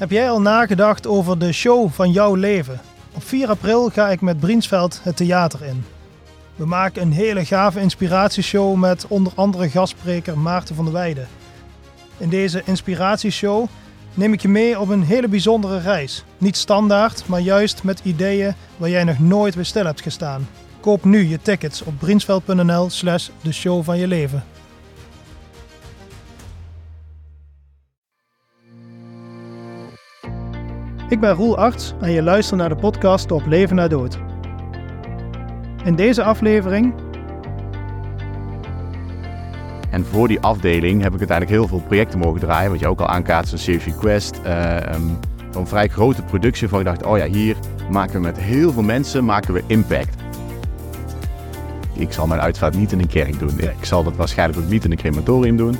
Heb jij al nagedacht over de show van jouw leven? Op 4 april ga ik met Briensveld het theater in. We maken een hele gave inspiratieshow met onder andere gastspreker Maarten van der Weijden. In deze inspiratieshow neem ik je mee op een hele bijzondere reis. Niet standaard, maar juist met ideeën waar jij nog nooit bij stil hebt gestaan. Koop nu je tickets op briensveld.nl slash de show van je leven. Ik ben Roel Arts en je luistert naar de podcast Op Leven na Dood. In deze aflevering En voor die afdeling heb ik uiteindelijk heel veel projecten mogen draaien. Wat je ook al aankaart, een CFG Quest. Uh, um, een vrij grote productie waarvan ik dacht, oh ja, hier maken we met heel veel mensen maken we impact. Ik zal mijn uitvaart niet in een kerk doen. Ik zal dat waarschijnlijk ook niet in een crematorium doen.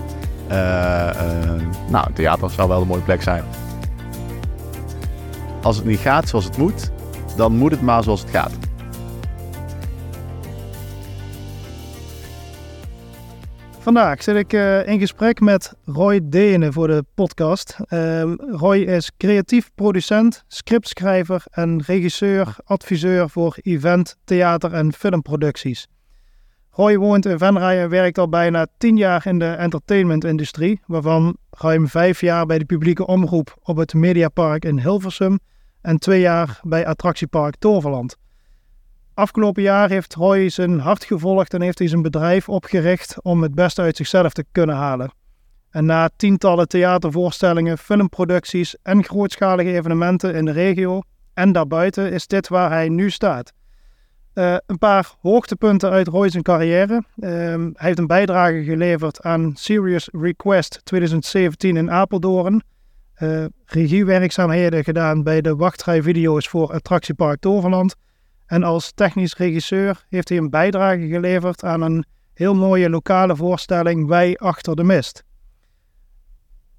Uh, uh, nou, een theater zou wel een mooie plek zijn. Als het niet gaat zoals het moet, dan moet het maar zoals het gaat. Vandaag zit ik uh, in gesprek met Roy Denen voor de podcast. Uh, Roy is creatief producent, scriptschrijver en regisseur, adviseur voor event, theater en filmproducties. Roy woont in Venray en werkt al bijna tien jaar in de entertainmentindustrie, waarvan ruim vijf jaar bij de publieke omroep op het Mediapark in Hilversum en twee jaar bij attractiepark Toverland. Afgelopen jaar heeft Roy zijn hart gevolgd en heeft hij zijn bedrijf opgericht om het beste uit zichzelf te kunnen halen. En na tientallen theatervoorstellingen, filmproducties en grootschalige evenementen in de regio en daarbuiten is dit waar hij nu staat. Uh, een paar hoogtepunten uit Roy zijn carrière. Uh, hij heeft een bijdrage geleverd aan Serious Request 2017 in Apeldoorn. Uh, regiewerkzaamheden gedaan bij de wachtrijvideo's voor Attractiepark Toverland. En als technisch regisseur heeft hij een bijdrage geleverd aan een heel mooie lokale voorstelling Wij Achter de Mist.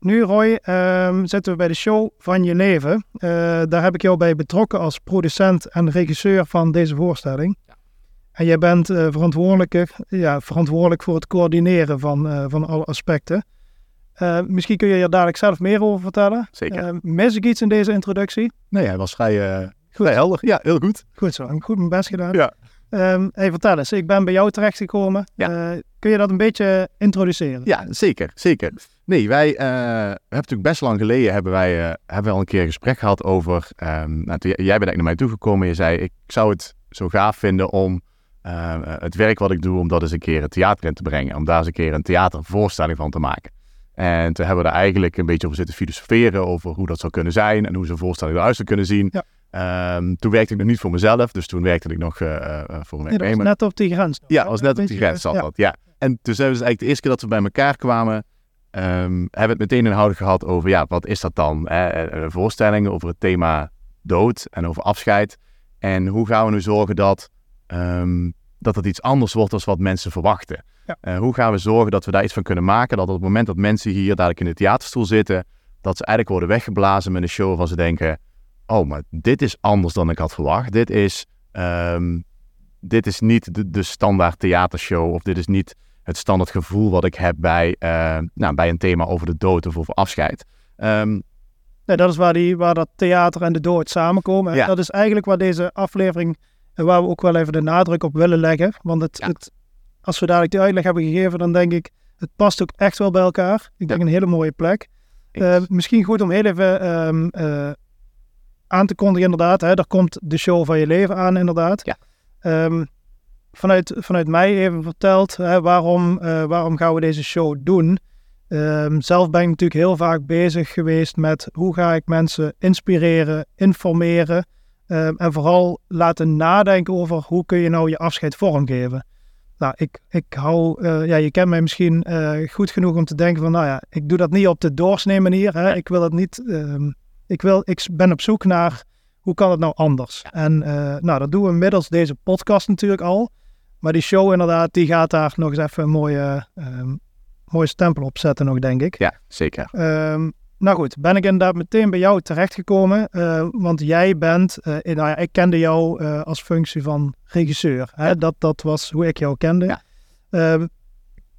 Nu Roy, um, zitten we bij de show van je leven. Uh, daar heb ik jou bij betrokken als producent en regisseur van deze voorstelling. Ja. En jij bent uh, verantwoordelijk, ja, verantwoordelijk voor het coördineren van, uh, van alle aspecten. misschien kun je er dadelijk zelf meer over vertellen. Zeker. mis ik iets in deze introductie? Nee, hij was vrij Goed. Helder. Ja, heel goed. Goed zo. Goed mijn best gedaan. Ja. Um, hey, vertel eens. Ik ben bij jou terechtgekomen. Ja. Kun je dat een beetje introduceren? Ja, zeker. Zeker. Nee, wij uh, hebben natuurlijk best lang geleden hebben wij, uh, hebben wij al een keer een gesprek gehad over... Um, nou, jij bent eigenlijk naar mij toegekomen en je zei... Ik zou het zo gaaf vinden om het werk wat ik doe... om dat eens een keer het theater in te brengen. Om daar eens een keer een theatervoorstelling van te maken. En toen hebben we er eigenlijk een beetje over zitten filosoferen... over hoe dat zou kunnen zijn en hoe zo'n voorstelling eruit zou kunnen zien... Ja. Um, toen werkte ik nog niet voor mezelf, dus toen werkte ik nog uh, uh, voor een werknemer. Ja, was net op die grens. Ja, was net op die grens zat ja. dat, ja. En toen zijn we dus eigenlijk de eerste keer dat we bij elkaar kwamen, um, hebben we het meteen inhoudelijk gehad over, ja, wat is dat dan? Hè? Voorstellingen over het thema dood en over afscheid. En hoe gaan we nu zorgen dat, um, dat het iets anders wordt dan wat mensen verwachten? Ja. Uh, hoe gaan we zorgen dat we daar iets van kunnen maken, dat op het moment dat mensen hier dadelijk in de theaterstoel zitten, dat ze eigenlijk worden weggeblazen met een show van ze denken oh, maar dit is anders dan ik had verwacht. Dit is, um, dit is niet de, de, standaard theatershow of dit is niet het standaard gevoel wat ik heb bij, uh, nou, bij een thema over de dood of over afscheid. Um, nee, dat is waar, die, waar dat theater en de dood samenkomen. Ja. Dat is eigenlijk waar deze aflevering, en waar we ook wel even de nadruk op willen leggen. Want het, Ja. het, als we dadelijk die uitleg hebben gegeven, dan denk ik, het past ook echt wel bij elkaar. Ik denk Ja. een hele mooie plek. Uh, misschien goed om heel even ehm, eh, aan te kondigen, inderdaad. Hè, daar komt de show van je leven aan, inderdaad. Ja. Ehm, vanuit, vanuit mij even verteld, hè, waarom, eh, waarom gaan we deze show doen? Ehm, zelf ben ik natuurlijk heel vaak bezig geweest met hoe ga ik mensen inspireren, informeren ehm, en vooral laten nadenken over hoe kun je nou je afscheid vormgeven. Nou, ik, ik hou, eh, ja, je kent mij misschien eh, goed genoeg om te denken van, nou ja, ik doe dat niet op de doorsnee manier. Hè. Ik wil het niet, ik, wil, ik ben op zoek naar hoe kan het nou anders. En eh, nou, dat doen we middels deze podcast natuurlijk al. Maar die show inderdaad, die gaat daar nog eens even een mooie, ehm, mooie stempel op zetten nog, denk ik. Ja, zeker. Ehm, nou goed, ben ik inderdaad meteen bij jou terechtgekomen. eh, want jij bent, eh, in- nou ja, ik kende jou als functie van regisseur. Hè? Ja. Dat, dat was hoe ik jou kende. Ja. Ehm,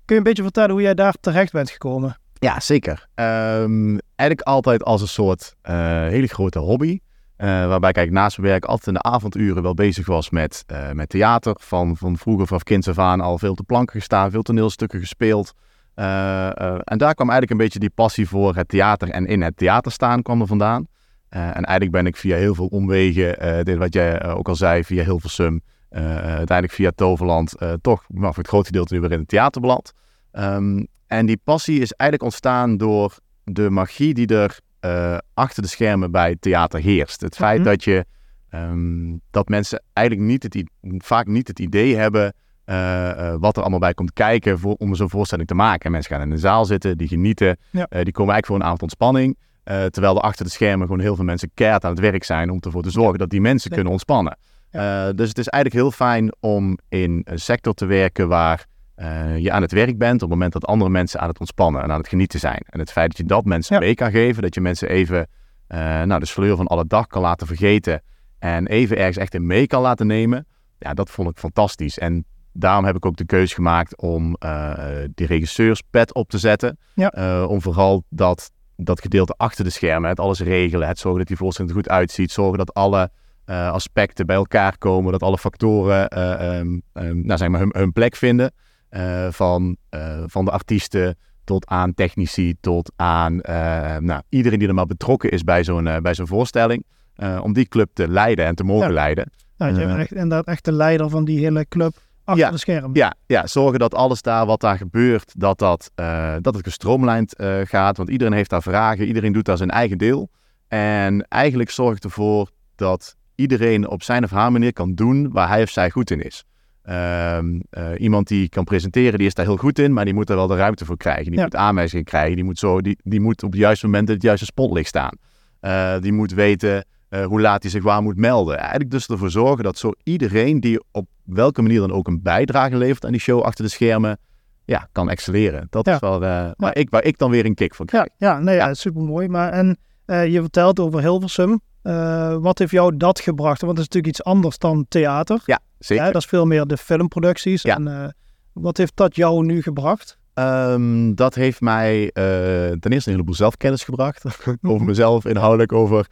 kun je een beetje vertellen hoe jij daar terecht bent gekomen? Ja, zeker. Ehm, eigenlijk altijd als een soort uh, hele grote hobby. Uh, waarbij ik naast mijn werk altijd in de avonduren wel bezig was met, uh, met theater. Van, van vroeger vanaf kinds af aan al veel te planken gestaan, veel toneelstukken gespeeld. en daar kwam eigenlijk een beetje die passie voor het theater en in het theater staan kwam er vandaan. en eigenlijk ben ik via heel veel omwegen, dit wat jij ook al zei, via Hilversum, uiteindelijk via Toverland, toch maar voor het grootste deel nu weer in het theater beland. Um, en die passie is eigenlijk ontstaan door de magie die er uh, achter de schermen bij theater heerst. Het feit Mhm. dat je ehm, dat mensen eigenlijk niet het, vaak niet het idee hebben eh, eh, wat er allemaal bij komt kijken voor, om zo'n voorstelling te maken. Mensen gaan in een zaal zitten, die genieten, Ja. eh, die komen eigenlijk voor een avond ontspanning. eh, terwijl er achter de schermen gewoon heel veel mensen keihard aan het werk zijn om ervoor te zorgen dat die mensen kunnen ontspannen. Ja. Eh, dus het is eigenlijk heel fijn om in een sector te werken waar eh, je aan het werk bent op het moment dat andere mensen aan het ontspannen en aan het genieten zijn. En het feit dat je dat mensen Ja. mee kan geven, dat je mensen even eh, nou, de sleur van alle dag kan laten vergeten en even ergens echt in mee kan laten nemen, ja, dat vond ik fantastisch. En daarom heb ik ook de keuze gemaakt om eh die regisseurspet op te zetten. Ja. Om vooral dat, dat gedeelte achter de schermen, het alles regelen, het zorgen dat die voorstelling er goed uitziet, zorgen dat alle aspecten bij elkaar komen, dat alle factoren eh, ehm, ehm, nou, zeg maar hun, hun plek vinden. Eh, van, eh, van de artiesten tot aan technici, tot aan eh, nou, iedereen die er maar betrokken is bij zo'n bij zo'n voorstelling. om die club te leiden en te mogen Ja. leiden. Nou, je bent echt, inderdaad echt de leider van die hele club achter Ja. de schermen. Ja, ja, zorgen dat alles daar wat daar gebeurt, dat, dat, dat het gestroomlijnd gaat. Want iedereen heeft daar vragen, iedereen doet daar zijn eigen deel. En eigenlijk zorgt ervoor dat iedereen op zijn of haar manier kan doen waar hij of zij goed in is. Ehm, eh, iemand die kan presenteren, die is daar heel goed in, maar die moet er wel de ruimte voor krijgen. Die Ja. moet aanwijzingen krijgen, die moet, zo, die, die moet op het juiste moment in het juiste spotlicht staan. Eh, die moet weten eh, hoe laat hij zich waar moet melden. Eigenlijk dus ervoor zorgen dat zo iedereen die op welke manier dan ook een bijdrage levert aan die show achter de schermen, ja, kan excelleren. Dat Ja. is wel waar, ik, waar ik dan weer een kick van krijg. Ja, ja, nee, ja, super mooi. Maar en je vertelt over Hilversum. Eh, wat heeft jou dat gebracht? Want het is natuurlijk iets anders dan theater. Ja, zeker. Dat is veel meer de filmproducties. Ja. En, eh, wat heeft dat jou nu gebracht? Ehm, dat heeft mij eh, ten eerste een heleboel zelfkennis gebracht. over Mhm. mezelf, inhoudelijk, over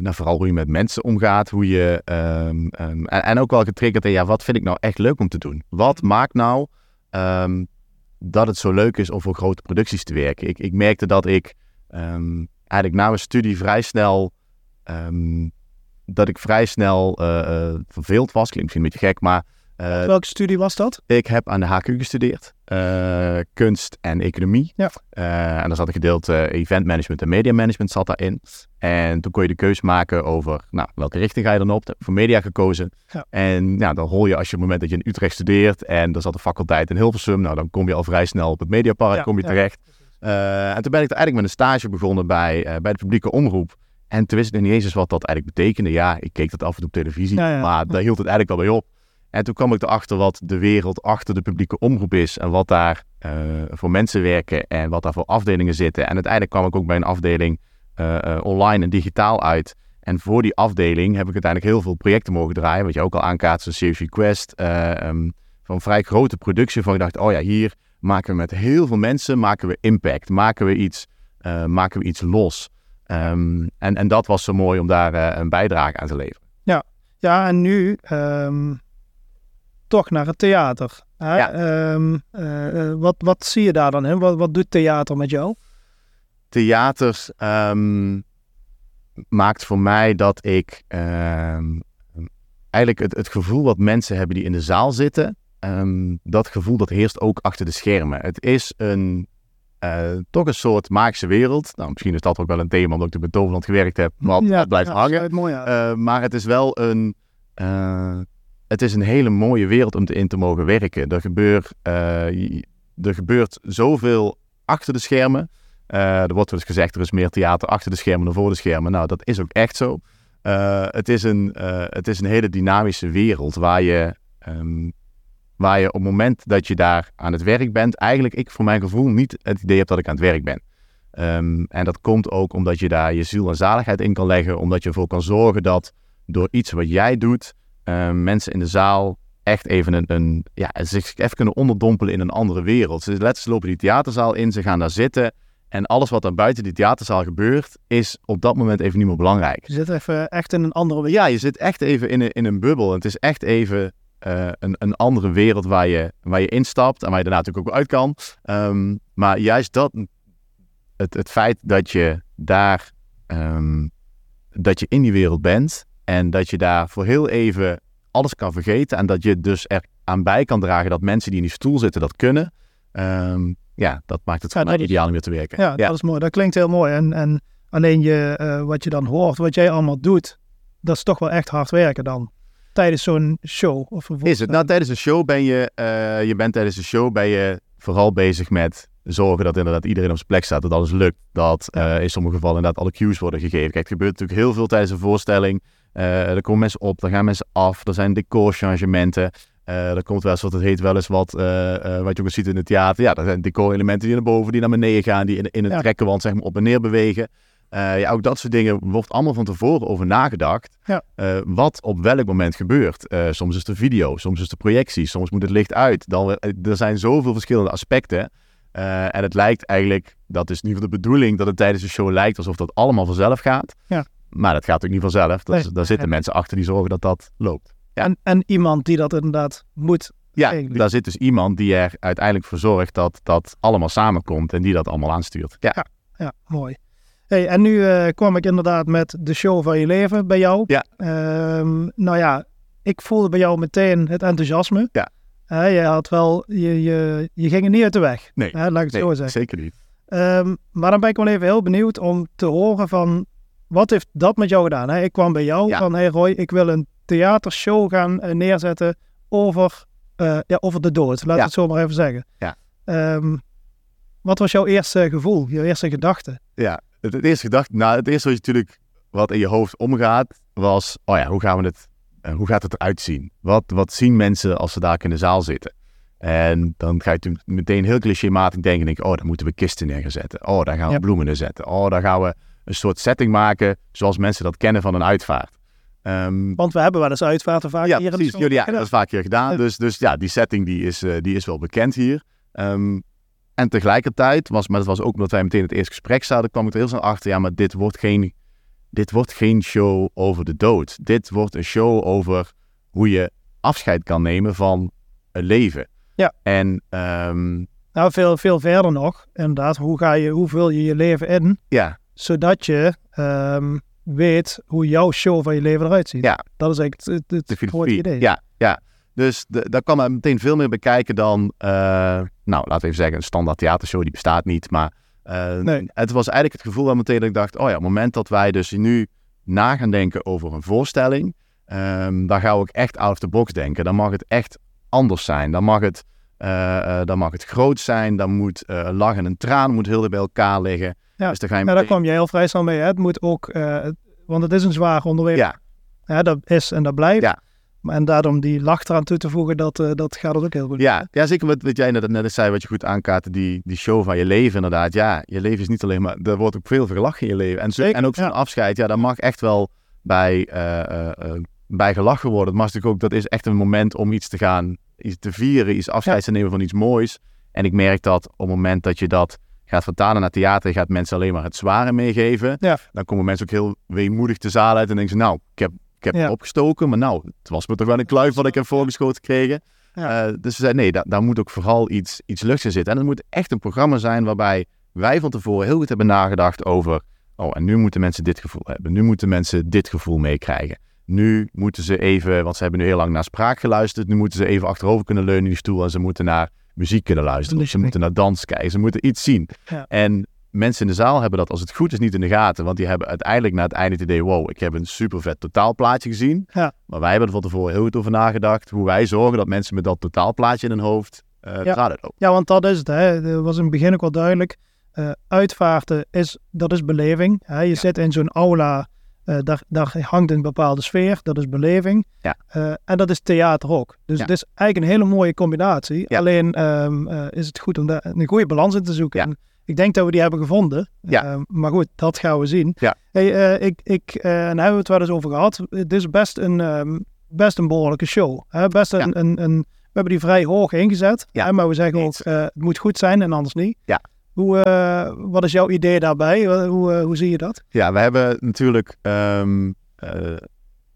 nou, vooral hoe je met mensen omgaat. Hoe je, ehm, ehm, en, en ook wel getriggerd in, ja, wat vind ik nou echt leuk om te doen? Wat maakt nou dat het zo leuk is om voor grote producties te werken? Ik, ik merkte dat ik eigenlijk na mijn studie vrij snel... ehm, dat ik vrij snel eh, eh, verveeld was. Klinkt misschien een beetje gek, maar... eh, Welke studie was dat? ik heb aan de HQ gestudeerd, kunst en economie. Ja. En daar zat een gedeelte event management en media management zat daarin. En toen kon je de keuze maken over, nou, welke richting ga je dan op? Toen heb ik voor media gekozen. Ja. En ja, dan hoor je als je op het moment dat je in Utrecht studeert en er zat een faculteit in Hilversum, nou, dan kom je al vrij snel op het Mediapark Ja, kom je terecht. En toen ben ik er eigenlijk met een stage begonnen bij, bij de publieke omroep. En toen wist ik nog niet eens wat dat eigenlijk betekende. Ja, ik keek dat af en toe op televisie, Ja, ja. maar daar hield het eigenlijk wel bij op. En toen kwam ik erachter wat de wereld achter de publieke omroep is en wat daar eh, voor mensen werken en wat daar voor afdelingen zitten. En uiteindelijk kwam ik ook bij een afdeling eh, eh, online en digitaal uit. En voor die afdeling heb ik uiteindelijk heel veel projecten mogen draaien. Wat je ook al aankaart, zoals CFG Quest. eh, ehm, van vrij grote productie. Van ik dacht, oh ja, hier maken we met heel veel mensen maken we impact. Maken we iets, maken we iets los. Ehm, en, en dat was zo mooi om daar eh, een bijdrage aan te leveren. Ja, en nu ehm, toch naar het theater. Hè? Ja. Ehm, eh, eh, wat, wat zie je daar dan in? Wat, wat doet theater met jou? theater maakt voor mij dat ik eigenlijk het, het gevoel wat mensen hebben die in de zaal zitten, dat gevoel dat heerst ook achter de schermen. Het is een, eh, toch een soort magische wereld. Nou, misschien is dat ook wel een thema omdat ik toen bij Toverland gewerkt heb, wat, wat blijft ja, hangen. mooi aan. Eh, maar het is wel een, eh, het is een hele mooie wereld om te in te mogen werken. Er, gebeurt, je- er gebeurt zoveel achter de schermen. Er wordt wel eens gezegd, er is meer theater achter de schermen dan voor de schermen. Nou, dat is ook echt zo. Het, is een, het is een hele dynamische wereld waar je, ehm, waar je op het moment dat je daar aan het werk bent, eigenlijk ik voor mijn gevoel niet het idee heb dat ik aan het werk ben. Ehm, en dat komt ook omdat je daar je ziel en zaligheid in kan leggen, omdat je ervoor kan zorgen dat door iets wat jij doet, eh, mensen in de zaal echt even een, een ja, zich even kunnen onderdompelen in een andere wereld. Ze, letterlijk lopen die theaterzaal in, ze gaan daar zitten. En alles wat er buiten die theaterzaal gebeurt, is op dat moment even niet meer belangrijk. Je zit even echt in een andere wereld. Ja, je zit echt even in een, in een bubbel. Het is echt even uh, een, een andere wereld waar je, waar je instapt en waar je daarna natuurlijk ook uit kan. Um, maar juist dat, het, het feit dat je daar, um, dat je in die wereld bent en dat je daar voor heel even alles kan vergeten en dat je dus er aan bij kan dragen dat mensen die in die stoel zitten dat kunnen. Um, ja, dat maakt het ja, ideaal om weer te werken. Ja, dat is mooi. Dat klinkt heel mooi. En, en alleen je, uh, wat je dan hoort, wat jij allemaal doet, dat is toch wel echt hard werken dan tijdens zo'n show? Of is het? Nou, tijdens een show ben je, uh, je bent tijdens een show ben je vooral bezig met zorgen dat inderdaad iedereen op zijn plek staat, dat alles lukt. Dat uh, in sommige gevallen inderdaad alle cues worden gegeven. Kijk, het gebeurt natuurlijk heel veel tijdens een voorstelling. Uh, er komen mensen op, er gaan mensen af, er zijn decorchangementen. Uh, er komt wel eens wat het heet wel eens wat, wat je ook ziet in het theater. Ja, er zijn decorelementen die naar boven, die naar beneden gaan, die in, in een ja. trekkenwand zeg maar op en neer bewegen. Uh, ja, ook dat soort dingen wordt allemaal van tevoren over nagedacht. Ja. Uh, wat op welk moment gebeurt. Uh, soms is de video, soms is de projectie, soms moet het licht uit. Dan, er zijn zoveel verschillende aspecten. en het lijkt eigenlijk, dat is in ieder geval de bedoeling, dat het tijdens de show lijkt alsof dat allemaal vanzelf gaat. Ja. Maar dat gaat ook niet vanzelf. Dat, nee. Daar zitten mensen achter die zorgen dat dat loopt. Ja. En, en iemand die dat inderdaad moet. Ja, eigenlijk. daar zit dus iemand die er uiteindelijk voor zorgt dat dat allemaal samenkomt en die dat allemaal aanstuurt. Ja, ja, ja mooi. Hey, en nu uh, kwam ik inderdaad met de show van je leven bij jou. Ja. Um, nou ja, ik voelde bij jou meteen het enthousiasme. Ja. Uh, je had wel, je, je, je ging er niet uit de weg. Nee, uh, laat ik het zo zeggen. zeker niet. Um, maar dan ben ik wel even heel benieuwd om te horen van, wat heeft dat met jou gedaan? Hè? Ik kwam bij jou ja. van, hey Roy, ik wil een theatershow gaan uh, neerzetten over, uh, ja, over de dood. Laat ja. het zo maar even zeggen. Ja. Um, wat was jouw eerste gevoel, jouw eerste gedachte? Ja, het, het, eerste gedachte, nou, het eerste wat je natuurlijk wat in je hoofd omgaat, was, oh ja, hoe gaan we het, uh, hoe gaat het eruit zien? Wat, wat zien mensen als ze daar in de zaal zitten? En dan ga je meteen heel clichématig denken, denk, oh, daar moeten we kisten neerzetten. Oh, daar gaan we ja. bloemen neerzetten. Oh, daar gaan we een soort setting maken zoals mensen dat kennen van een uitvaart. Um, Want we hebben wel eens uitvaarten vaak ja, hier precies, ja, dat is vaak hier gedaan. Dus, dus ja, die setting die is, uh, die is wel bekend hier. Um, en tegelijkertijd was, maar dat was ook omdat wij meteen het eerste gesprek zaten, kwam ik er heel snel achter, ja, maar dit wordt geen, dit wordt geen show over de dood. Dit wordt een show over hoe je afscheid kan nemen van een leven. Ja. En um, nou, veel, veel verder nog, inderdaad, hoe, ga je, hoe vul je je leven in, ja. zodat je um, weet hoe jouw show van je leven eruit ziet. Ja. Dat is eigenlijk het, het, het idee. Ja, ja. Dus de, daar kan men meteen veel meer bekijken dan, uh, nou laten we even zeggen, een standaard theatershow, die bestaat niet. Maar uh, nee. het was eigenlijk het gevoel dat meteen dat ik dacht, oh ja, op het moment dat wij dus nu na gaan denken over een voorstelling, um, dan gaan we ook echt out of the box denken. Dan mag het echt anders zijn. Dan mag het, uh, dan mag het groot zijn. Dan moet lach en een traan moet heel bij elkaar liggen. Ja, dus dan ga je meteen... daar kwam je heel vrij snel mee. Hè? Het moet ook, want het is een zwaar onderwerp. Ja. ja. Dat is en dat blijft. Ja. En daarom die lach eraan toe te voegen, dat, uh, dat gaat ook heel goed. Ja, ja zeker wat, wat jij net, net zei, wat je goed aankaartte, die, die show van je leven inderdaad. Ja, je leven is niet alleen maar, er wordt ook veel gelachen in je leven. En, zeker, en ook zo'n ja. afscheid, ja, daar mag echt wel bij, uh, uh, bij gelachen worden. Het mag natuurlijk ook, dat is echt een moment om iets te gaan, iets te vieren, iets afscheid te nemen van iets moois. En ik merk dat op het moment dat je dat gaat vertalen naar theater, gaat mensen alleen maar het zware meegeven. Ja. Dan komen mensen ook heel weemoedig de zaal uit en denken ze, nou, ik heb ik heb ja. opgestoken, maar nou, het was me toch wel een kluif wat ik heb voorgeschoten gekregen. Ja. Uh, dus ze zei, nee, daar, daar moet ook vooral iets, iets luchts in zitten. En het moet echt een programma zijn waarbij wij van tevoren heel goed hebben nagedacht over... Oh, en nu moeten mensen dit gevoel hebben. Nu moeten mensen dit gevoel meekrijgen. Nu moeten ze even, want ze hebben nu heel lang naar spraak geluisterd. Nu moeten ze even achterover kunnen leunen in die stoel en ze moeten naar muziek kunnen luisteren. Of ze moeten naar dans kijken. Ze moeten iets zien. Ja. En mensen in de zaal hebben dat als het goed is niet in de gaten. Want die hebben uiteindelijk na het einde het idee... wow, ik heb een super vet totaalplaatje gezien. Ja. Maar wij hebben er van tevoren heel goed over nagedacht... hoe wij zorgen dat mensen met dat totaalplaatje in hun hoofd uh, ja. Ja, want dat is het. Hè. Dat was in het begin ook wel duidelijk. Uh, uitvaarten, is, dat is beleving. Hè. Je ja. zit in zo'n aula... Uh, daar, daar, hangt een bepaalde sfeer, dat is beleving. Ja. Uh, en dat is theater ook. Dus ja. het is eigenlijk een hele mooie combinatie. Alleen um, uh, is het goed om daar een goede balans in te zoeken. En ik denk dat we die hebben gevonden. Ja. Uh, maar goed, dat gaan we zien. Ja. Hey, uh, ik, ik, uh, en daar hebben we het wel eens over gehad. Het is best een, um, best een behoorlijke show. Hè? Best een, Ja. een, een, we hebben die vrij hoog ingezet. Ja. Hè? Maar we zeggen ook, eh, het moet goed zijn en anders niet. Ja. Hoe, eh, wat is jouw idee daarbij? Hoe, hoe, eh, zie je dat? Ja, we hebben natuurlijk ehm, eh,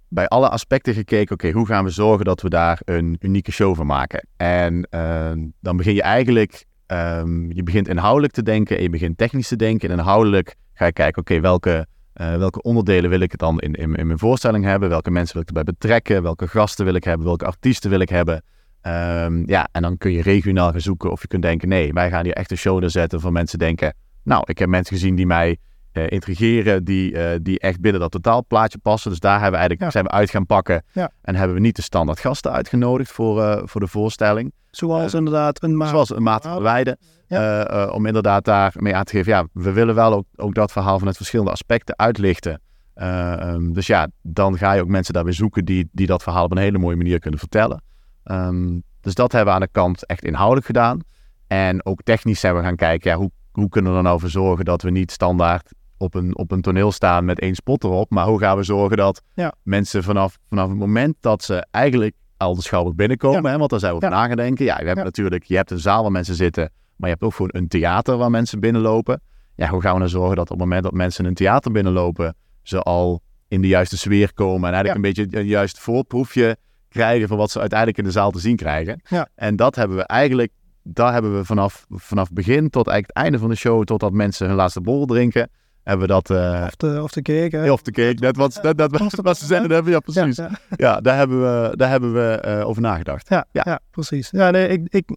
bij alle aspecten gekeken, oké, hoe gaan we zorgen dat we daar een unieke show van maken? En ehm, dan begin je eigenlijk, ehm, je begint inhoudelijk te denken en je begint technisch te denken. En inhoudelijk ga je kijken, oké, welke, eh, welke onderdelen wil ik het dan in, in, in mijn voorstelling hebben? Welke mensen wil ik erbij betrekken? Welke gasten wil ik hebben? Welke artiesten wil ik hebben? Ehm, ja, en dan kun je regionaal gaan zoeken of je kunt denken, nee, wij gaan hier echt een show neerzetten van mensen denken, nou, ik heb mensen gezien die mij eh, intrigeren, die, eh, die echt binnen dat totaalplaatje passen. Dus daar hebben we eigenlijk, Ja. zijn we uit gaan pakken Ja. en hebben we niet de standaard gasten uitgenodigd voor, eh, voor de voorstelling. Zoals inderdaad een maat. Zoals een maat van Weide. Ja. eh, om inderdaad daarmee aan te geven, ja, we willen wel ook, ook dat verhaal vanuit verschillende aspecten uitlichten. Eh, ehm, dus ja, dan ga je ook mensen daarbij zoeken die, die dat verhaal op een hele mooie manier kunnen vertellen. Ehm, dus dat hebben we aan de kant echt inhoudelijk gedaan. En ook technisch zijn we gaan kijken, ja, hoe, hoe kunnen we er nou voor zorgen dat we niet standaard op een, op een toneel staan met één spot erop. Maar hoe gaan we zorgen dat Ja. mensen vanaf, vanaf het moment dat ze eigenlijk al de schouwer binnenkomen, Ja. hè, want daar zijn we over Ja. na gaan denken. Ja, we hebben natuurlijk, je hebt een zaal waar mensen zitten, maar je hebt ook gewoon een theater waar mensen binnenlopen. Ja, hoe gaan we nou zorgen dat op het moment dat mensen een theater binnenlopen, ze al in de juiste sfeer komen en eigenlijk een beetje een juist voorproefje krijgen van wat ze uiteindelijk in de zaal te zien krijgen. Ja. En dat hebben we eigenlijk, daar hebben we vanaf, vanaf begin tot eigenlijk het einde van de show, totdat mensen hun laatste borrel drinken, hebben we dat, eh Of de, of de cake. hè? of de cake, net wat, net, net, wat- wat ze zeiden hebben, ja precies. Ja, Ja, ja. daar hebben we, daar hebben we eh, over nagedacht. Ja, ja. Ja. precies. Ja, nee, ik, ik,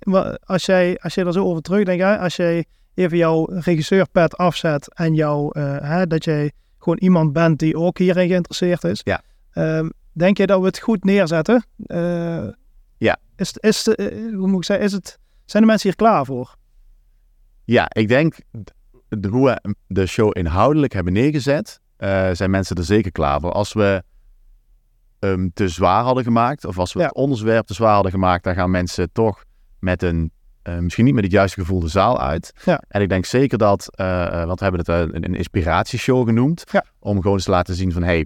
als, jij, als jij er zo over terugdenkt, hè, als jij even jouw regisseurpet afzet en jou, eh, hè, dat jij gewoon iemand bent die ook hierin geïnteresseerd is. Ja. Ehm, denk je dat we het goed neerzetten? Ja. Is, is, hoe moet ik zeggen, is het, zijn de mensen hier klaar voor? Ja, ik denk de, hoe we de show inhoudelijk hebben neergezet, eh, zijn mensen er zeker klaar voor. Als we hem te zwaar hadden gemaakt, of als we Ja. het onderwerp te zwaar hadden gemaakt, dan gaan mensen toch met een, eh, misschien niet met het juiste gevoel de zaal uit. Ja. En ik denk zeker dat, eh, eh, want we hebben het een, een inspiratieshow genoemd, Ja. om gewoon eens te laten zien van, hey,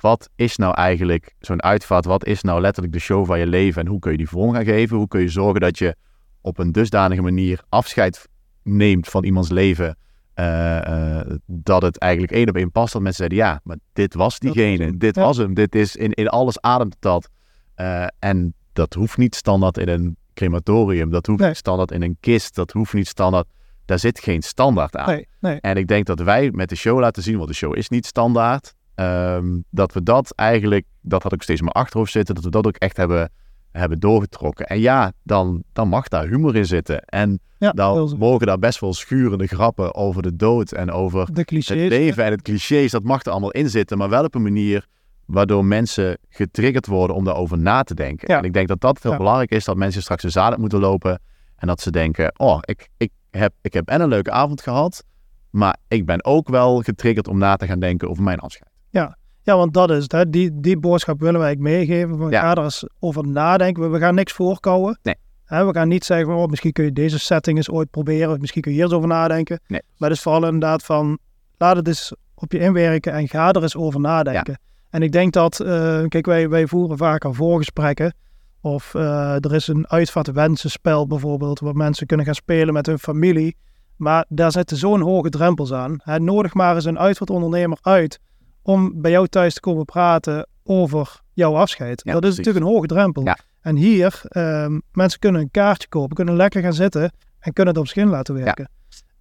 wat is nou eigenlijk zo'n uitvaart? Wat is nou letterlijk de show van je leven en hoe kun je die vorm gaan geven? Hoe kun je zorgen dat je op een dusdanige manier afscheid neemt van iemands leven, eh, eh, dat het eigenlijk één op één past. Dat mensen zeiden, ja, maar dit was diegene, dit Ja. was hem, dit is in, in alles ademt dat. Eh, en dat hoeft niet standaard in een crematorium, dat hoeft Nee. niet standaard in een kist, dat hoeft niet standaard, daar zit geen standaard aan. Nee, nee. En ik denk dat wij met de show laten zien, want de show is niet standaard, ehm, dat we dat eigenlijk, dat had ook steeds in mijn achterhoofd zitten, dat we dat ook echt hebben, hebben doorgetrokken. En ja, dan, dan mag daar humor in zitten. En Ja, dan mogen daar best wel schurende grappen over de dood en over de clichés. het leven en het clichés, dat mag er allemaal in zitten, maar wel op een manier waardoor mensen getriggerd worden om daarover na te denken. Ja. En ik denk dat dat heel Ja. belangrijk is, dat mensen straks de uit moeten lopen en dat ze denken, oh, ik, ik, heb, ik heb en een leuke avond gehad, maar ik ben ook wel getriggerd om na te gaan denken over mijn afscheid. Ja, want dat is het. Hè. Die, die boodschap willen wij meegeven. Van, Ja. Ga er eens over nadenken. We, gaan niks voorkouwen. Nee. Hè, we gaan niet zeggen van, oh, misschien kun je deze setting eens ooit proberen. Of misschien kun je hier eens over nadenken. Nee. Maar het is vooral inderdaad van, laat het eens op je inwerken en ga er eens over nadenken. En ik denk dat, eh, kijk, wij, wij voeren vaker voorgesprekken. Of eh, er is een uitvaartwensenspel bijvoorbeeld, waar mensen kunnen gaan spelen met hun familie. Maar daar zitten zo'n hoge drempels aan. Hè, nodig maar eens een uitvaartondernemer uit om bij jou thuis te komen praten over jouw afscheid. Ja, dat is precies. natuurlijk een hoge drempel. Ja. En hier, ehm, mensen kunnen een kaartje kopen, kunnen lekker gaan zitten en kunnen het op zich in laten werken.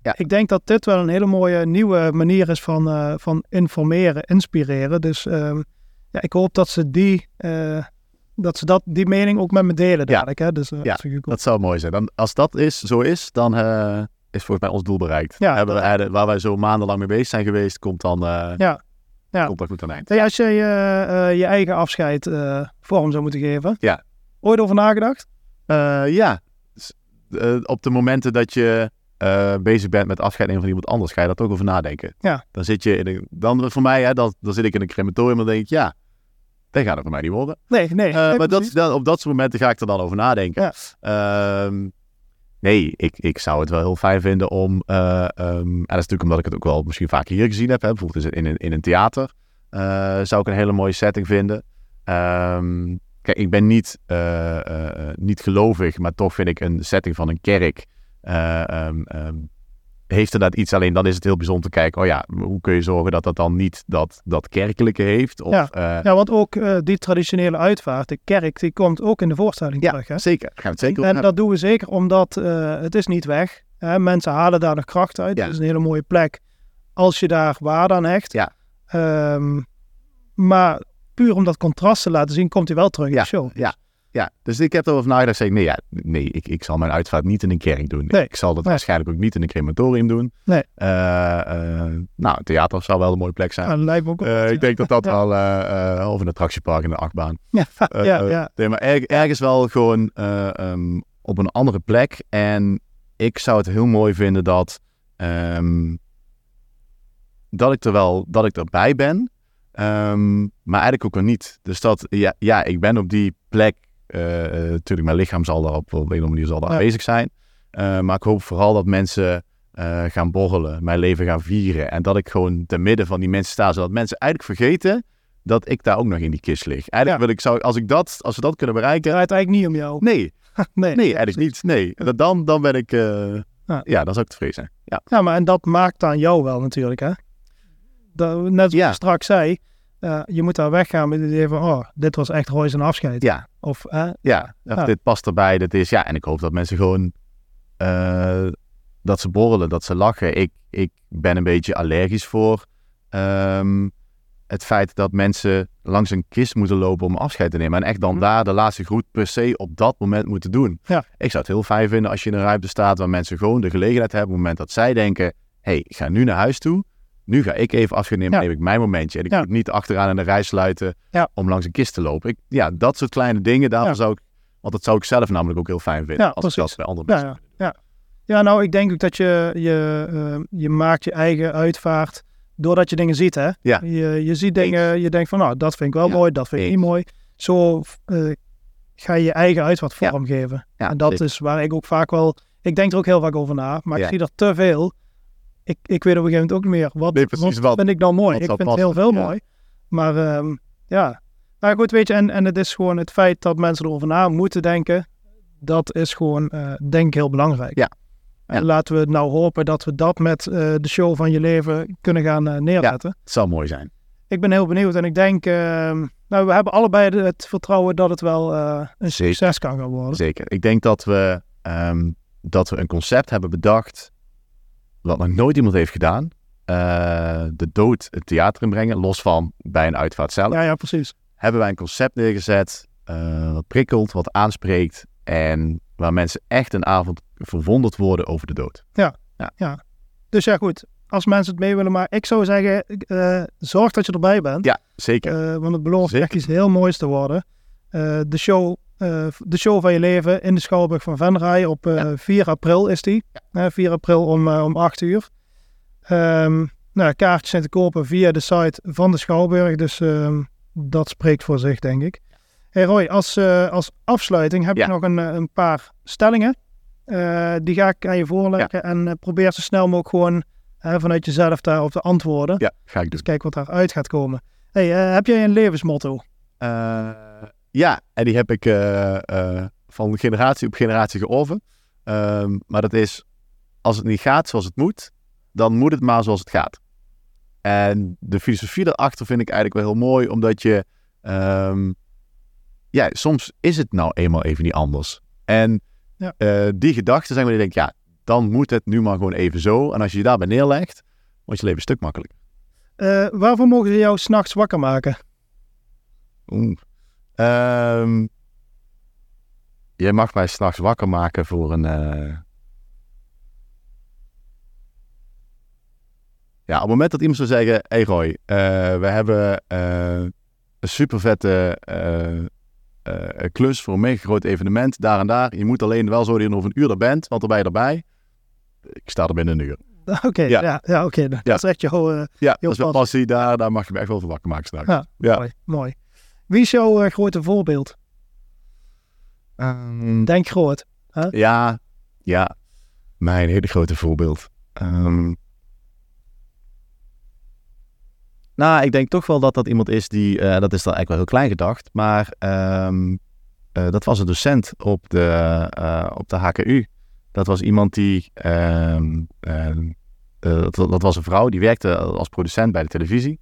Ja. Ik denk dat dit wel een hele mooie nieuwe manier is van, eh, van informeren, inspireren. Dus ehm, ja, ik hoop dat ze die, eh, dat ze dat, die mening ook met me delen dadelijk. Hè? Dus, eh, Ja. Dat zou mooi zijn. Dan, als dat is, zo is, dan is volgens mij ons doel bereikt. Ja, Hebben we, waar wij zo maandenlang mee bezig zijn geweest, komt dan, Ja. Ja. Komt dan goed aan eind. Als je je eigen afscheid eh, vorm zou moeten geven, Ja. ooit over nagedacht? Eh, ja, eh, op de momenten dat je bezig bent met afscheid nemen van iemand anders, ga je daar toch over nadenken. Ja. Dan zit je in een, dan voor mij, hè, dan, dan zit ik in een crematorium en dan denk ik, ja, dat gaat het voor mij niet worden. Nee, nee. Nee, maar dat, dan, op dat soort momenten ga ik er dan over nadenken. Ja. Ehm, nee, ik, ik zou het wel heel fijn vinden om, eh, ehm, en dat is natuurlijk omdat ik het ook wel misschien vaker hier gezien heb, hè, bijvoorbeeld in een, in een theater, eh, zou ik een hele mooie setting vinden. Ehm, kijk, ik ben niet, eh, niet gelovig, maar toch vind ik een setting van een kerk. ehm, heeft inderdaad iets, alleen dan is het heel bijzonder te kijken, oh ja, hoe kun je zorgen dat dat dan niet dat, dat kerkelijke heeft? Of, Ja. eh, Ja, want ook eh, die traditionele uitvaart, de kerk, die komt ook in de voorstelling ja, terug. Hè? zeker. Gaan we het zeker En hebben. dat doen we zeker omdat eh, het is niet weg. Hè? Mensen halen daar nog kracht uit. Ja. Het is een hele mooie plek als je daar waarde aan hecht. Ja. Ehm, maar puur om dat contrast te laten zien, komt hij wel terug in Ja, de show. ja. Ja, dus ik heb erover nagedacht. Zeg ik, nee, ja, nee ik, ik zal mijn uitvaart niet in een kerk doen. Nee. Ik zal dat Nee. waarschijnlijk ook niet in een crematorium doen. Nee. Eh, eh, nou, theater zou wel een mooie plek zijn. Ja, lijkt me ook Eh, ik denk dat dat Ja. wel, of een attractiepark in de achtbaan. Ja, ja, ja. Nee, maar erg- ergens wel gewoon eh, ehm, op een andere plek. En ik zou het heel mooi vinden dat, ehm, dat ik er wel, dat ik erbij ben. Ehm, maar eigenlijk ook weer niet. Dus dat, ja, ja ik ben op die plek. Eh, eh, natuurlijk, mijn lichaam zal daar op, op een of andere manier zal daar Ja. aanwezig zijn. Eh, maar ik hoop vooral dat mensen gaan borrelen, mijn leven gaan vieren. En dat ik gewoon te midden van die mensen sta. Zodat mensen eigenlijk vergeten dat ik daar ook nog in die kist lig. Eigenlijk Ja. wil ik, zou, als, ik dat, als we dat kunnen Het bereiken. draait eigenlijk niet om jou. Nee, nee, nee, eigenlijk niet. Nee, Dat- dan, dan ben ik. Ja. ja. dan zou ik tevreden zijn. Ja, Ja, maar en dat maakt aan jou wel natuurlijk, hè? Dat, net zoals Ja. je straks zei, eh, je moet daar weggaan met het idee van, oh, dit was echt Roy zijn afscheid. ja, Of, ja. Of Ja. Dit past erbij. Dit is, ja, en ik hoop dat mensen gewoon. eh, dat ze borrelen, dat ze lachen. Ik, ik ben een beetje allergisch voor. ehm, het feit dat mensen langs een kist moeten lopen om afscheid te nemen. En echt dan Mhm. daar de laatste groet per se op dat moment moeten doen. Ja. Ik zou het heel fijn vinden als je in een ruimte staat waar mensen gewoon de gelegenheid hebben. Op het moment dat zij denken: hé, hey, ik ga nu naar huis toe. Nu ga ik even afscheid nemen, Ja. neem ik mijn momentje. En ik Ja. moet niet achteraan in de rij sluiten Ja. om langs een kist te lopen. Ik, ja, dat soort kleine dingen, daarvoor Ja. zou ik... Want dat zou ik zelf namelijk ook heel fijn vinden. Als ik dat bij andere mensen ja, ja. ja, nou, ik denk ook dat je, je, eh, je maakt je eigen uitvaart doordat je dingen ziet, hè? Ja. Je, je ziet dingen, je denkt van, nou, dat vind ik wel mooi, dat vind ik niet mooi. Zo eh, ga je je eigen uitvaart vormgeven. Ja, en dat zeker. is waar ik ook vaak wel, ik denk er ook heel vaak over na, maar ik zie er te veel. Ik, ik weet op een gegeven moment ook niet meer, wat, Nee, precies, wat wat- vind ik nou mooi? Ik vind heel passen, veel ja. mooi. Maar ehm, ja, nou goed, weet je, en, en het is gewoon het feit dat mensen erover na moeten denken, dat is gewoon, eh, denk ik, heel belangrijk. Ja. En Ja. laten we nou hopen dat we dat met eh, de show van je leven kunnen gaan eh, neerzetten. Het zou mooi zijn. Ik ben heel benieuwd en ik denk, ehm, nou, we hebben allebei het vertrouwen dat het wel een Zeker. succes kan gaan worden. Zeker. Ik denk dat we, ehm, dat we een concept hebben bedacht... wat nog nooit iemand heeft gedaan. Eh, de dood het theater inbrengen, los van bij een uitvaart zelf. Ja, ja, precies. Hebben wij een concept neergezet... eh, wat prikkelt, wat aanspreekt... en waar mensen echt een avond verwonderd worden over de dood. Dus ja, goed. Als mensen het mee willen maken, ik zou zeggen, eh, zorg dat je erbij bent. Ja, zeker. Want het belooft Zeker. echt iets heel moois te worden. De, show, eh, de show van je leven in de Schouwburg van Venray op eh, 4 april is die. Eh, 4 april om, eh, om 8 uur. Ehm, nou, kaartjes zijn te kopen via de site van de Schouwburg. Dus ehm, dat spreekt voor zich, denk ik. Hey Roy, als, eh, als afsluiting heb Ja. ik nog een, eh, een paar stellingen. Eh, die ga ik aan je voorleggen. En eh, probeer zo snel mogelijk gewoon eh, vanuit jezelf daarop te antwoorden. Ja, ga ik doen. Dus kijk wat daaruit gaat komen. Hey, eh, heb jij een levensmotto? Ja, en die heb ik eh, eh, van generatie op generatie georven. Ehm, maar dat is, als het niet gaat zoals het moet, dan moet het maar zoals het gaat. En de filosofie daarachter vind ik eigenlijk wel heel mooi, omdat je, ehm, ja, soms is het nou eenmaal even niet anders. En Ja. eh, die gedachten zijn waar je denkt, ja, dan moet het nu maar gewoon even zo. En als je je daarbij neerlegt, wordt je leven een stuk makkelijker. Waarvoor mogen ze jou s'nachts wakker maken? Oeh. Ehm, jij mag mij s'nachts wakker maken voor een. eh, Ja, op het moment dat iemand zou zeggen: Hey Roy, eh, we hebben eh, een super vette klus voor een mega groot evenement, daar en daar. Je moet alleen wel zo dat je over een uur er bent, want dan ben je erbij. Ik sta er binnen een uur. Oké, Ja. ja, ja, oké. Dat is echt jouw... eh, Ja, dat is passie daar. Daar mag je me echt wel voor wakker maken s'nachts. Ja, Ja. Mooi, mooi. Wie is jouw eh, grote voorbeeld? Ehm, Denk groot. Ja, ja. Mijn hele grote voorbeeld. Ehm, Nou, ik denk toch wel dat dat iemand is die, eh, dat is dan eigenlijk wel heel klein gedacht, maar ehm, eh, dat was een docent op de, eh, op de HKU. Dat was iemand die, dat, dat was een vrouw, die werkte als producent bij de televisie.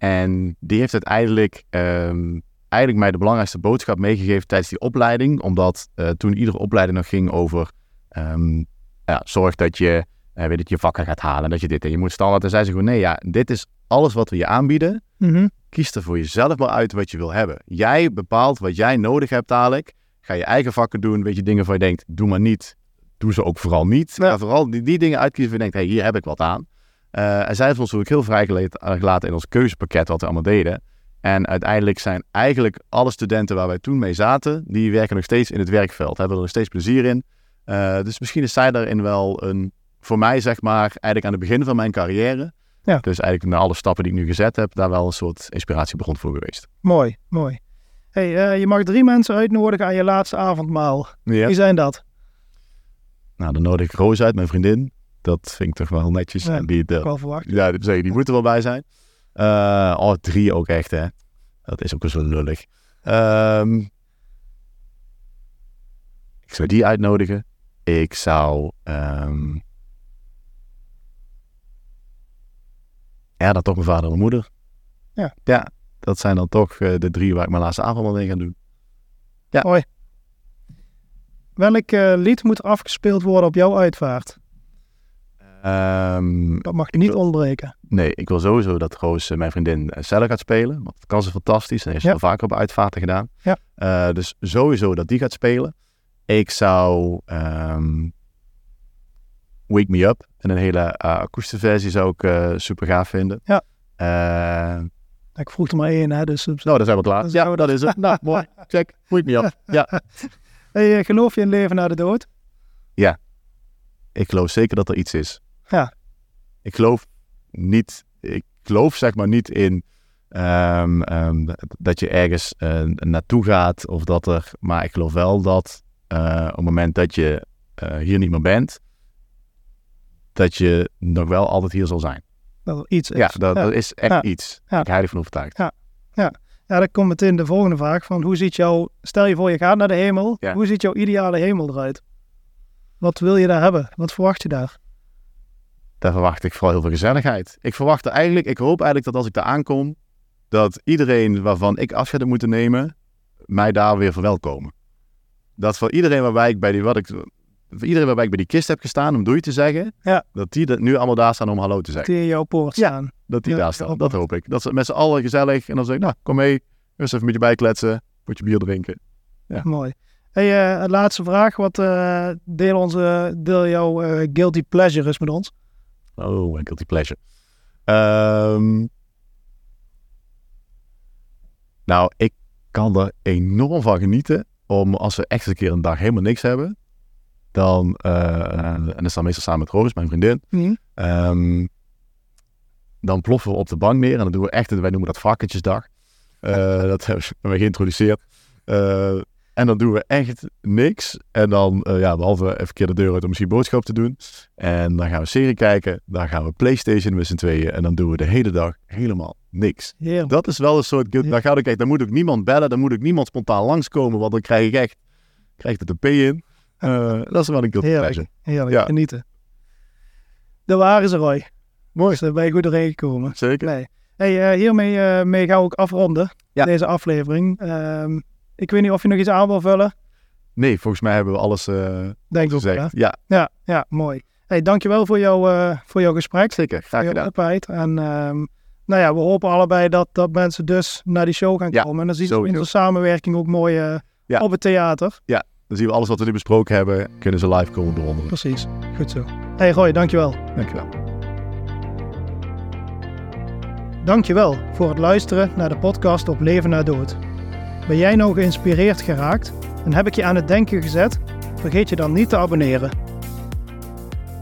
En die heeft uiteindelijk ehm, eigenlijk mij de belangrijkste boodschap meegegeven tijdens die opleiding. Omdat eh, toen iedere opleiding nog ging over, ehm, ja, zorg dat je, eh, weet het, je vakken gaat halen, dat je dit en je moet standaard. En zei ze gewoon, nee ja, dit is alles wat we je aanbieden. Mhm. Kies er voor jezelf maar uit wat je wil hebben. Jij bepaalt wat jij nodig hebt dadelijk. Ga je eigen vakken doen, weet je, dingen van je denkt, doe maar niet. Doe ze ook vooral niet. Ja. Ga vooral die, die dingen uitkiezen waar je denkt, hey, hier heb ik wat aan. Eh, en zij heeft ons ook heel vrijgelaten in ons keuzepakket wat we allemaal deden. En uiteindelijk zijn eigenlijk alle studenten waar wij toen mee zaten, die werken nog steeds in het werkveld. Hebben er nog steeds plezier in. Eh, dus misschien is zij daarin wel een, voor mij zeg maar, eigenlijk aan het begin van mijn carrière. Ja. Dus eigenlijk na alle stappen die ik nu gezet heb, daar wel een soort inspiratiebron voor geweest. Mooi, mooi. Hey, eh, je mag drie mensen uitnodigen aan je laatste avondmaal. Wie zijn dat? Nou, dan nodig ik Roos uit, mijn vriendin. Dat vind ik toch wel netjes. Ja, En die, Ik wel verwacht. Ja, dat die moet er wel bij zijn. Eh, oh, drie ook echt, hè. Dat is ook wel zo lullig. Ehm, ik zou die uitnodigen. Ik zou... ehm, ja, dan toch mijn vader en mijn moeder. Ja. Ja, dat zijn dan toch eh, de drie waar ik mijn laatste avond mee ga doen. Welk eh, lied moet afgespeeld worden op jouw uitvaart? Ehm, Dat mag niet ontbreken. Nee, ik wil sowieso dat Roos, eh, mijn vriendin, uh, cello gaat spelen. Want dat kan ze fantastisch. En heeft ze Ja. al vaker op uitvaarten gedaan. Ja. Eh, dus sowieso dat die gaat spelen. Ik zou ehm, Wake Me Up. En een hele uh, akoestische versie zou ik eh, super gaaf vinden. Ja. Eh, Ik vroeg er maar één, hè, dus... nou, daar zijn we klaar. Ja, dat is het. nou, mooi. Check. Wake Me Up. Ja. Hey, eh, geloof je in leven na de dood? Ik geloof zeker dat er iets is. Ja. Ik geloof niet, ik geloof zeg maar niet in ehm, ehm, dat je ergens eh, naartoe gaat of dat er, maar ik geloof wel dat eh, op het moment dat je eh, hier niet meer bent, dat je nog wel altijd hier zal zijn. Dat er iets is. Ja, dat, ja. dat is echt Ja. iets. Ja. Ik heilig van overtuigd. Ja, dan komt meteen de volgende vraag van hoe ziet jouw... Stel je voor je gaat naar de hemel. Ja. Hoe ziet jouw ideale hemel eruit? Wat wil je daar hebben? Wat verwacht je daar? Daar verwacht ik vooral heel veel gezelligheid. Ik verwacht er eigenlijk, ik hoop eigenlijk dat als ik daar aankom, dat iedereen waarvan ik afscheid heb moeten nemen, mij daar weer verwelkomen. Dat voor iedereen waarbij ik bij die, wat ik, voor iedereen waarbij ik bij die kist heb gestaan om doei te zeggen, Ja. dat die er nu allemaal daar staan om hallo te zeggen. Die in jouw poort Ja. staan. Dat die Ja, daar staan. Dat hoop ik. Dat ze met z'n allen gezellig en dan zeg ik, nou, kom mee, eens even met je bijkletsen, moet je bier drinken. Ja. Mooi. Hey, eh, laatste vraag. Wat eh, deel, onze, deel jouw eh, guilty pleasure is met ons? Oh, een guilty pleasure. Ehm, nou, ik kan er enorm van genieten om als we echt een keer een dag helemaal niks hebben, dan, eh, en dat dan meestal samen met Roos, mijn vriendin, Hm? ehm, dan ploffen we op de bank neer en dan doen we echt, wij noemen dat varkentjesdag. Eh, dat hebben we geïntroduceerd. Eh, en dan doen we echt niks. En dan, eh, ja, behalve even keer de deur uit om misschien boodschap te doen. En dan gaan we serie kijken. Dan gaan we Playstation met z'n tweeën. En dan doen we de hele dag helemaal niks. Dat is wel een soort. Dan, ga ik echt, dan moet ook niemand bellen. Dan moet ook niemand spontaan langskomen. Want dan krijg ik echt krijg ik het een P in. Eh, dat is wel een guilty Heerlijk. pleasure. Heerlijk. Ja. Genieten. De waar is er, Roy. Mooi. Dus daar ben je goed doorheen gekomen. Zeker. Nee. Hey, eh, hiermee eh, mee gaan we ook afronden. Ja. Deze aflevering. Ehm, ik weet niet of je nog iets aan wil vullen. Nee, volgens mij hebben we alles eh, Denk gezegd. Ja, Ja, ja, mooi. Hey, dankjewel voor, jouw eh, voor jouw gesprek. zeker. Graag gedaan. openheid. En ehm, nou ja, we hopen allebei dat, dat mensen dus naar die show gaan Ja, komen. En dan zien ze sowieso. onze samenwerking ook mooi eh, Ja. op het theater. Dan zien we alles wat we nu besproken hebben. Kunnen ze live komen bewonderen. Precies. Goed zo. Hey Roy, dankjewel. Dankjewel. Dankjewel voor het luisteren naar de podcast op Leven na Dood. Ben jij nou geïnspireerd geraakt en heb ik je aan het denken gezet? Vergeet je dan niet te abonneren.